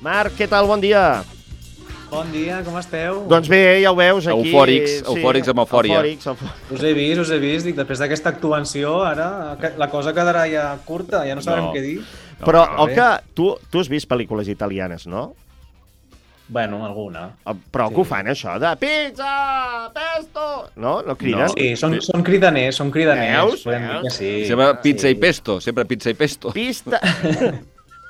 Marc, què tal? Bon dia. Bon dia, com esteu? Doncs bé, ja ho veus aquí. Eufòrics, eufòrics amb eufòria. Eufòrics, eufòrics. Us he vist, us he vist. Dic, després d'aquesta actuació, ara la cosa quedarà ja curta, ja no sabrem No. què dir. Però, no, o bé. que tu, tu has vist pel·lícules italianes, no? Bueno, alguna. Eh, Però Sí. que ho fan, això, de pizza, pesto... No? No criden? No. Sí, són, són cridaners, són cridaners. Veus? Podem dir que sí. Sempre pizza sí. i pesto, sempre pizza i pesto. Pista...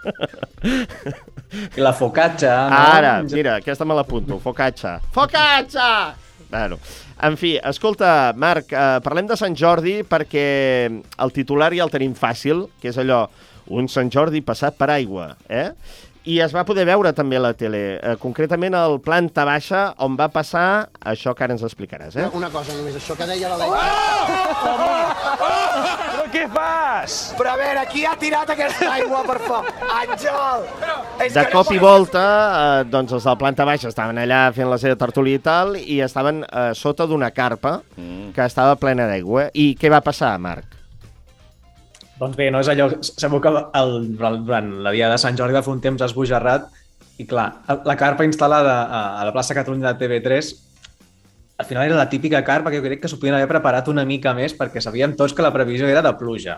I la focaccia, no? Ara, mira, aquesta me l'apunto. Focaccia. Focaccia! Bueno, en fi, escolta, Marc, eh, parlem de Sant Jordi perquè el titular ja el tenim fàcil, que és allò, un Sant Jordi passat per aigua, eh? I es va poder veure també a la tele, eh, concretament al planta baixa, on va passar això que ara ens explicaràs, eh? Una cosa només, això que deia la Leia. Però què fas? Però a veure, qui ha tirat aquesta aigua, per favor? Àngel! És De cop no i volta, eh, doncs els del planta baixa estaven allà fent la seva tertúlia i tal, i estaven eh, sota d'una carpa Mm. que estava plena d'aigua. I què va passar, Marc? Doncs bé, no és allò... Sabeu que el, durant la dia de Sant Jordi va fer un temps esbojarrat i, clar, la carpa instal·lada a, la plaça Catalunya de TV3 al final era la típica carpa que jo crec que s'ho podien haver preparat una mica més perquè sabíem tots que la previsió era de pluja.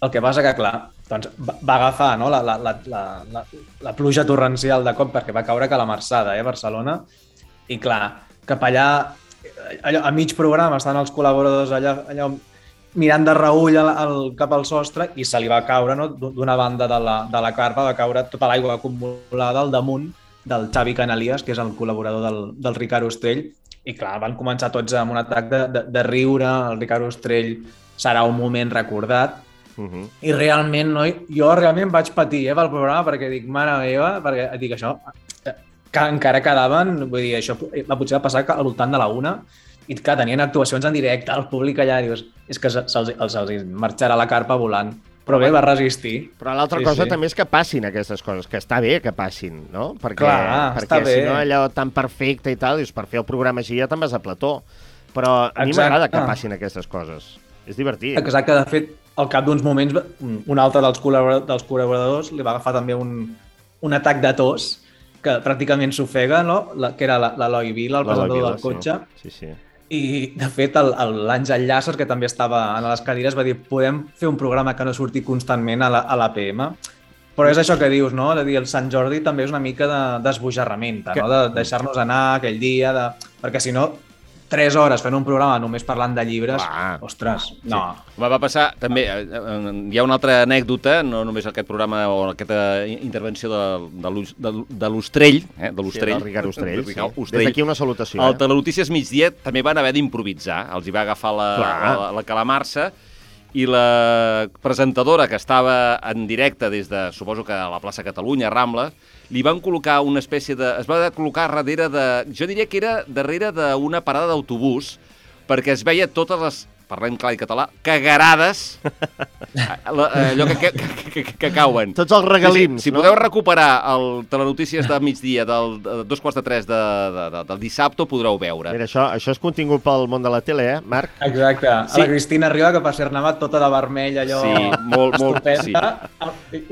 El que passa que, clar, doncs va, agafar no, la, la, la, la, la, pluja torrencial de cop perquè va caure que la Marçada, eh, Barcelona, i clar, cap allà, allò, a mig programa estan els col·laboradors allà, allà mirant de reull al, al, cap al sostre i se li va caure, no? d'una banda de la, de la carpa, va caure tota l'aigua acumulada al damunt del Xavi Canalies, que és el col·laborador del, del Ricard Ostrell, i clar, van començar tots amb un atac de, de, de riure, el Ricard Ostrell serà un moment recordat, Uh -huh. i realment, no, jo realment vaig patir eh, pel programa perquè dic, mare meva, perquè dic això, eh, que encara quedaven, vull dir, això va potser va passar al voltant de la una, i que tenien actuacions en directe, el públic allà, dius, és que se'ls se'ls se'ls marxarà la carpa volant. Però bé, va resistir. Però l'altra Sí, cosa sí. també és que passin aquestes coses, que està bé que passin, no? Perquè, Clar, perquè si bé. no allò tan perfecte i tal, dius, per fer el programa així ja te'n vas a plató. Però a mi Exacte. m'agrada que passin aquestes coses. És divertit. Exacte, de fet, al cap d'uns moments, un altre dels, col·laboradors, dels col·laboradors li va agafar també un, un atac de tos que pràcticament s'ofega, no? La, que era la- l'Eloi Vila, el presentador Vila, del cotxe. Sí, sí. sí. I, de fet, el- el- l'Àngel Llàcer, que també estava a les cadires, va dir podem fer un programa que no surti constantment a la- a l'APM. Però és això que dius, no? De dir, el Sant Jordi també és una mica de- d'esbojarramenta, Que- no? De deixar-nos anar aquell dia, de... perquè si no, tres hores fent un programa només parlant de llibres, Clar. ostres, no. Va, va passar també, eh, eh, hi ha una altra anècdota, no només aquest programa o aquesta intervenció de, de, de, de l'Ostrell, eh, de Sí, l'Ostrell. del Ricard Ostrell. Sí. Ostrell. Des d'aquí una salutació. Al Eh? Telenotícies migdia també van haver d'improvisar. Els hi va agafar la, Clar. la, la calamarsa i la presentadora que estava en directe des de, suposo que a la plaça Catalunya, Rambla, li van col·locar una espècie de... Es va col·locar darrere de... Jo diria que era darrere d'una parada d'autobús perquè es veia totes les parlem clar i català, cagarades, allò que, que, que, que, que cauen. Tots els regalims, Si, si no? podeu recuperar el Telenotícies de migdia del de dos quarts de tres de, de, de, del dissabte, ho podreu veure. Mira, això, això és contingut pel món de la tele, eh, Marc? Exacte. Sí. Sí. La Cristina Riba, que per ser anava tota de vermell, allò... Sí, molt, molt, estupenda.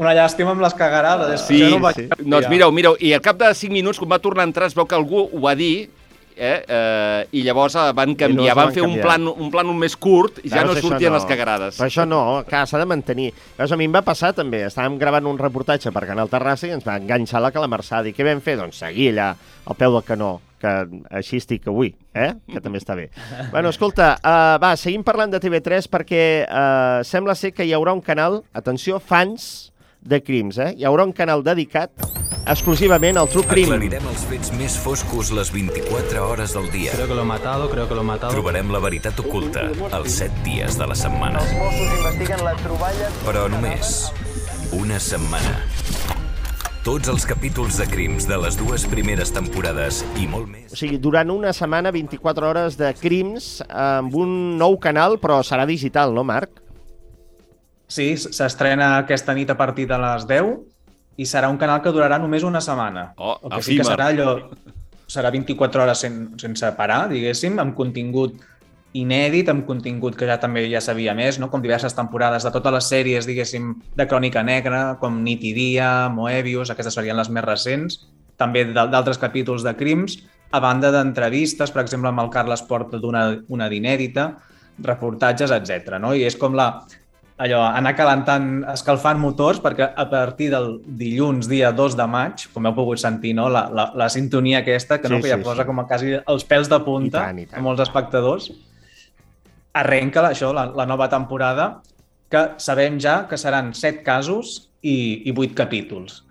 Una llàstima amb les cagarades. Sí, no sí. Doncs mireu, mireu, i al cap de 5 minuts, quan va tornar a entrar, es veu que algú ho va dir, eh, eh, i llavors eh, van canviar, van van fer un canviar. plan, un plan més curt i ja no sortien les cagarades. Però això no, clar, s'ha de mantenir. Veus, a mi em va passar també. Estàvem gravant un reportatge per Canal Terrassa i ens va enganxar la calamarsada. I què vam fer? Doncs seguir allà, al peu del canó, que així estic avui, eh? que també està bé. bueno, escolta, uh, va, seguim parlant de TV3 perquè uh, sembla ser que hi haurà un canal, atenció, fans de crims, eh? Hi haurà un canal dedicat exclusivament al True Crime. Aclarirem els fets més foscos les 24 hores del dia. Creo que lo he matado, creo que lo he matado. Trobarem la veritat oculta els 7 dies de la setmana. Mossos investiguen la troballa... Però només una setmana. Tots els capítols de crims de les dues primeres temporades i molt més. O sigui, durant una setmana, 24 hores de crims amb un nou canal, però serà digital, no, Marc? Sí, s'estrena aquesta nit a partir de les 10 i serà un canal que durarà només una setmana. Oh, el que sí que efímer. serà allò... Serà 24 hores sen, sense parar, diguéssim, amb contingut inèdit, amb contingut que ja també ja sabia més, no? com diverses temporades de totes les sèries, diguéssim, de Crònica Negra, com Nit i Dia, Moebius, aquestes serien les més recents, també d'al- d'altres capítols de crims, a banda d'entrevistes, per exemple, amb el Carles Porta d'una una d'inèdita, reportatges, etc. No? I és com la, allò, anar calentant, escalfant motors, perquè a partir del dilluns, dia 2 de maig, com heu pogut sentir, no? la, la, la sintonia aquesta, que, Sí, no, que ja sí, posa sí. com a quasi els pèls de I punta tant, i tant. a molts espectadors, arrenca això, la, la nova temporada, que sabem ja que seran set casos i, i vuit capítols.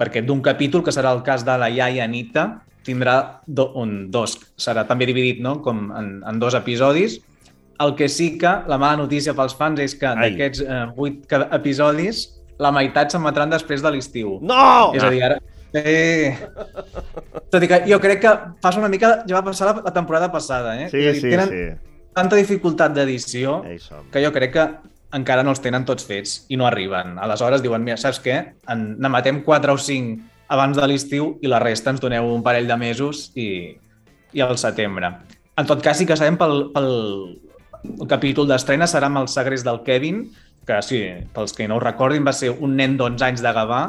Perquè d'un capítol, que serà el cas de la iaia Anita, tindrà do, un, dos, serà també dividit no? com en, en dos episodis. El que sí que la mala notícia pels fans és que d'aquests eh, vuit ca- episodis, la meitat s'emetran després de l'estiu. No! És a dir, ara... Sí. Tot i que jo crec que passa una mica... Ja va passar la, la temporada passada, eh? Sí, dir, sí, tenen sí. tanta dificultat d'edició que jo crec que encara no els tenen tots fets i no arriben. Aleshores diuen, mira, saps què? En, n'emetem 4 o 5 abans de l'estiu i la resta ens doneu un parell de mesos i, i al setembre. En tot cas, sí que sabem pel, pel el capítol d'estrena serà amb el segrest del Kevin, que sí, pels que no ho recordin, va ser un nen d'11 anys de Gavà,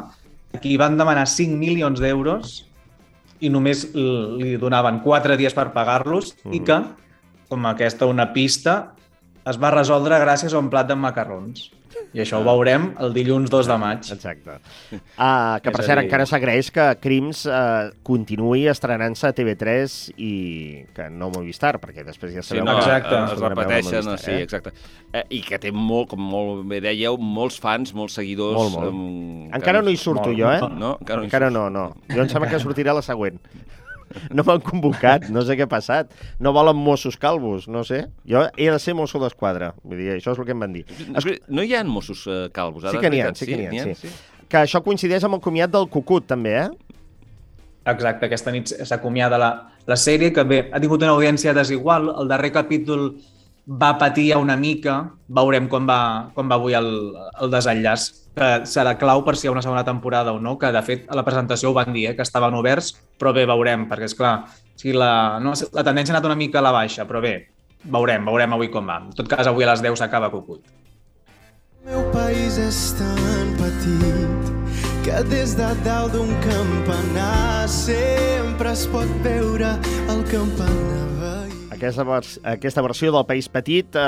a qui van demanar 5 milions d'euros i només li donaven 4 dies per pagar-los i que, com aquesta una pista, es va resoldre gràcies a un plat de macarrons. I això ho veurem el dilluns 2 de maig. Exacte. Ah, que per cert, dir- encara s'agraeix que Crims eh, continuï estrenant-se a TV3 i que no Movistar, perquè després ja Sí, sabeu no, que exacte. es repeteixen, Movistar, sí, exacte. Eh, I que té molt, com molt bé dèieu, molts fans, molts seguidors. Molt, molt. Um, Encara no hi surto Molt. jo, eh? No, encara no Encara no, no. Jo em sembla que sortirà la següent. No m'han convocat, no sé què ha passat. No volen Mossos calvos, no sé. Jo he de ser mosso d'esquadra. Vull dir, això és el que em van dir. No, no hi ha Mossos eh, calvos, ara? Sí que n'hi ha, sí que n'hi ha, veritat? sí. Que això coincideix amb el comiat del Cucut, també, eh? Exacte, aquesta nit s'acomiada la, la sèrie, que bé, ha tingut una audiència desigual. El darrer capítol va patir una mica, veurem com va, com va avui el, el desenllaç, que serà clau per si hi ha una segona temporada o no, que de fet a la presentació ho van dir, eh, que estaven oberts, però bé, veurem, perquè és clar, si la, no, la tendència ha anat una mica a la baixa, però bé, veurem, veurem avui com va. En tot cas, avui a les 10 s'acaba Cucut. El meu país és tan petit que des de dalt d'un campanar sempre es pot veure el campanar. Aquesta, vers aquesta versió del País Petit eh,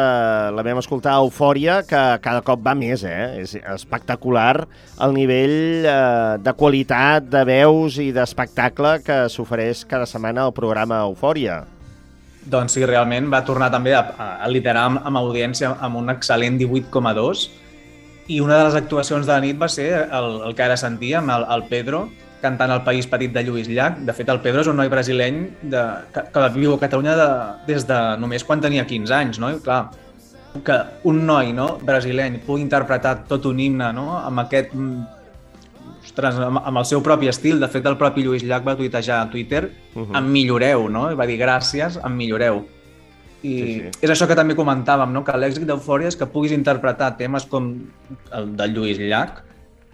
la vam escoltar a Eufòria, que cada cop va més, eh? És espectacular el nivell eh, de qualitat, de veus i d'espectacle que s'ofereix cada setmana al programa Eufòria. Doncs sí, realment va tornar també a, a, liderar amb, amb audiència amb un excel·lent 18,2 i una de les actuacions de la nit va ser el, el que ara sentíem, el, el Pedro, cantant El País Petit de Lluís Llach. De fet, el Pedro és un noi brasileny de, que, que viu a Catalunya de, des de només quan tenia 15 anys, no? I clar, que un noi no, brasileny pugui interpretar tot un himne no? amb aquest mm, ostres, amb, amb el seu propi estil. De fet, el propi Lluís Llach va tuitejar a Twitter uh -huh. em milloreu, no? I va dir gràcies, em milloreu. I sí. sí. és això que també comentàvem, no? que l'èxit d'Eufòria és que puguis interpretar temes com el de Lluís Llach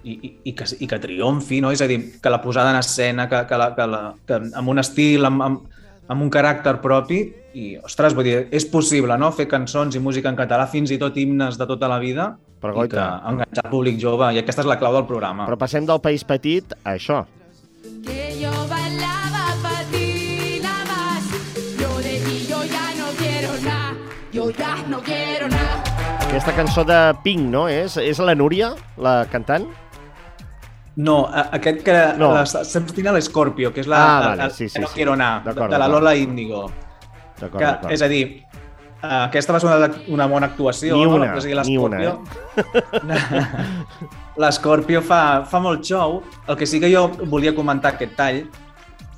i, i, i, que, i que triomfi, no? és a dir, que la posada en escena, que, que, la, que, la, que amb un estil, amb, amb, amb un caràcter propi, i, ostres, vull dir, és possible, no?, fer cançons i música en català, fins i tot himnes de tota la vida, Però, i que goita. enganxar el públic jove, i aquesta és la clau del programa. Però passem del País Petit a això. Que yo bailaba para ti nada más. Yo de ti yo ya no quiero nada. Yo ya no quiero nada. Aquesta cançó de Pink, no? És, és la Núria, la cantant? No, a- aquest que No. no. sempre tiene l'Scorpio, que és la, Ah, vale, la- sí, sí, que no sí. quiero anar, de, la. Lola Índigo. Que, és a dir, eh, aquesta va ser una, una bona actuació. Ni no? una, O sigui, ni una, eh? L'Scorpio fa, fa molt show. El que sí que jo volia comentar aquest tall,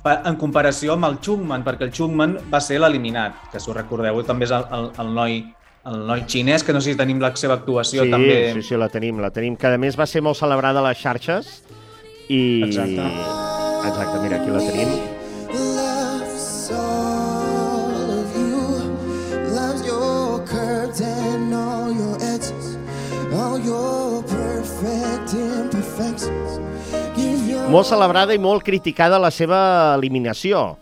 en comparació amb el Chungman, perquè el Chungman va ser l'eliminat, que si us recordeu també és el, el, el noi el noi xinès, que no sé si tenim la seva actuació sí, també. sí, sí, la tenim, la tenim, que a més va ser molt celebrada a les xarxes i... Exacte. Exacte, mira, aquí la tenim. Molt celebrada i molt criticada la seva eliminació.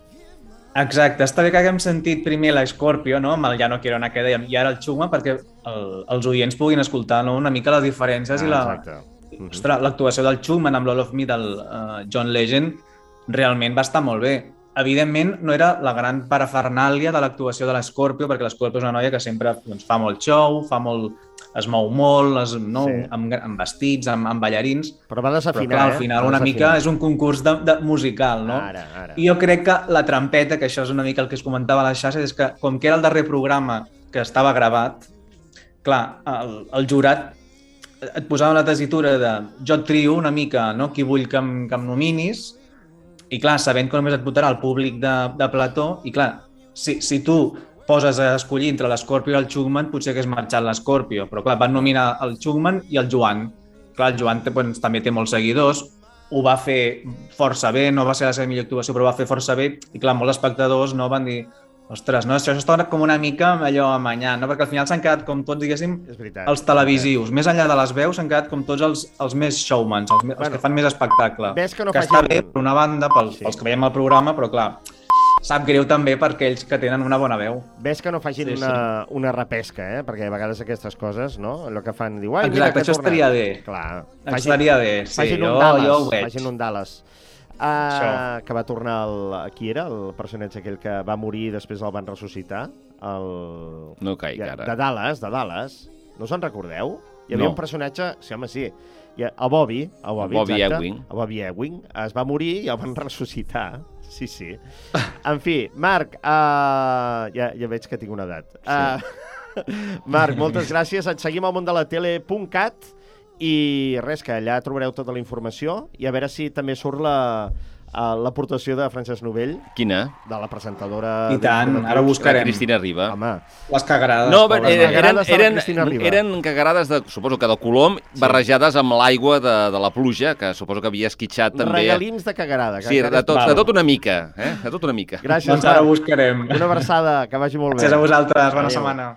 Exacte, està bé que haguem sentit primer la Scorpio, no? amb el Ja no quiero anar que dèiem, i ara el Xuma perquè el, els oients puguin escoltar no? una mica les diferències i la, Ah, Exacte. Mhm. Ostres, l'actuació del Schumann amb l'All of Me del uh, John Legend realment va estar molt bé. Evidentment, no era la gran parafernàlia de l'actuació de l'Scorpio, perquè l'Scorpio és una noia que sempre doncs, fa molt show, fa molt, es mou molt, es, no? Sí. amb, amb vestits, amb, amb ballarins, Però va però desafinar, clar, al eh? final Va una mica és un concurs de, de musical, no? Ara, ara. I jo crec que la trampeta, que això és una mica el que es comentava a la xarxa, és que com que era el darrer programa que estava gravat, clar, el, el jurat et posava la tesitura de jo trio una mica no? qui vull que em, que em nominis i clar, sabent que només et votarà el públic de, de plató i clar, si, si tu poses a escollir entre l'Scorpio i el Chugman, potser hagués marxat l'Scorpio, però clar, van nominar el Chugman i el Joan. Clar, el Joan doncs, també té molts seguidors, ho va fer força bé, no va ser la seva millor actuació, però va fer força bé, i clar, molts espectadors no van dir ostres, no, això està com una mica allò amanyant, no? perquè al final s'han quedat com tots, diguéssim, És veritat. els televisius. Més enllà de les veus, s'han quedat com tots els, els més showmans, els, me- els Bueno, que fan més espectacle. ves que no que facin- està bé, per una banda, pels, Sí. pels que veiem el programa, però clar, sap greu també per aquells que tenen una bona veu. Ves que no facin Sí, sí. una, una repesca, eh? Perquè a vegades aquestes coses, no? Allò que fan, diu, ai, mira Exacte, que això estaria bé. Clar. Estaria bé, sí, facin jo, un Dallas, jo ho veig. Facin un Dallas. Uh, Això. que va tornar el... Qui era el personatge aquell que va morir i després el van ressuscitar? El... No caic Ja, ara. De Dallas, de Dallas. No se'n recordeu? Hi havia No. un personatge... Sí, home, sí. Ha- El Bobby, el Bobby, Bobby exacte, Ewing. El Bobby Ewing es va morir i el van ressuscitar. Sí, sí. En fi, Marc, uh, ja, ja veig que tinc una edat. Uh, Marc, moltes gràcies. Et seguim al món de la tele.cat i res, que allà trobareu tota la informació i a veure si també surt la eh, l'aportació de Francesc Novell, Quina? de la presentadora... I tant, ara La buscarem. Cristina Riba. Home, Les cagarades. No, eren, noies. eren, eren, Cristina Riba. eren cagarades de, suposo que de colom, barrejades amb l'aigua de, de la pluja, que suposo que havia esquitxat també. regalins de cagarada. Sí, de tot, de tot una mica, eh? De tot una mica. Gràcies, Doncs ara buscarem. Una abraçada, que vagi molt bé. Gràcies a vosaltres, bona Adéu. setmana.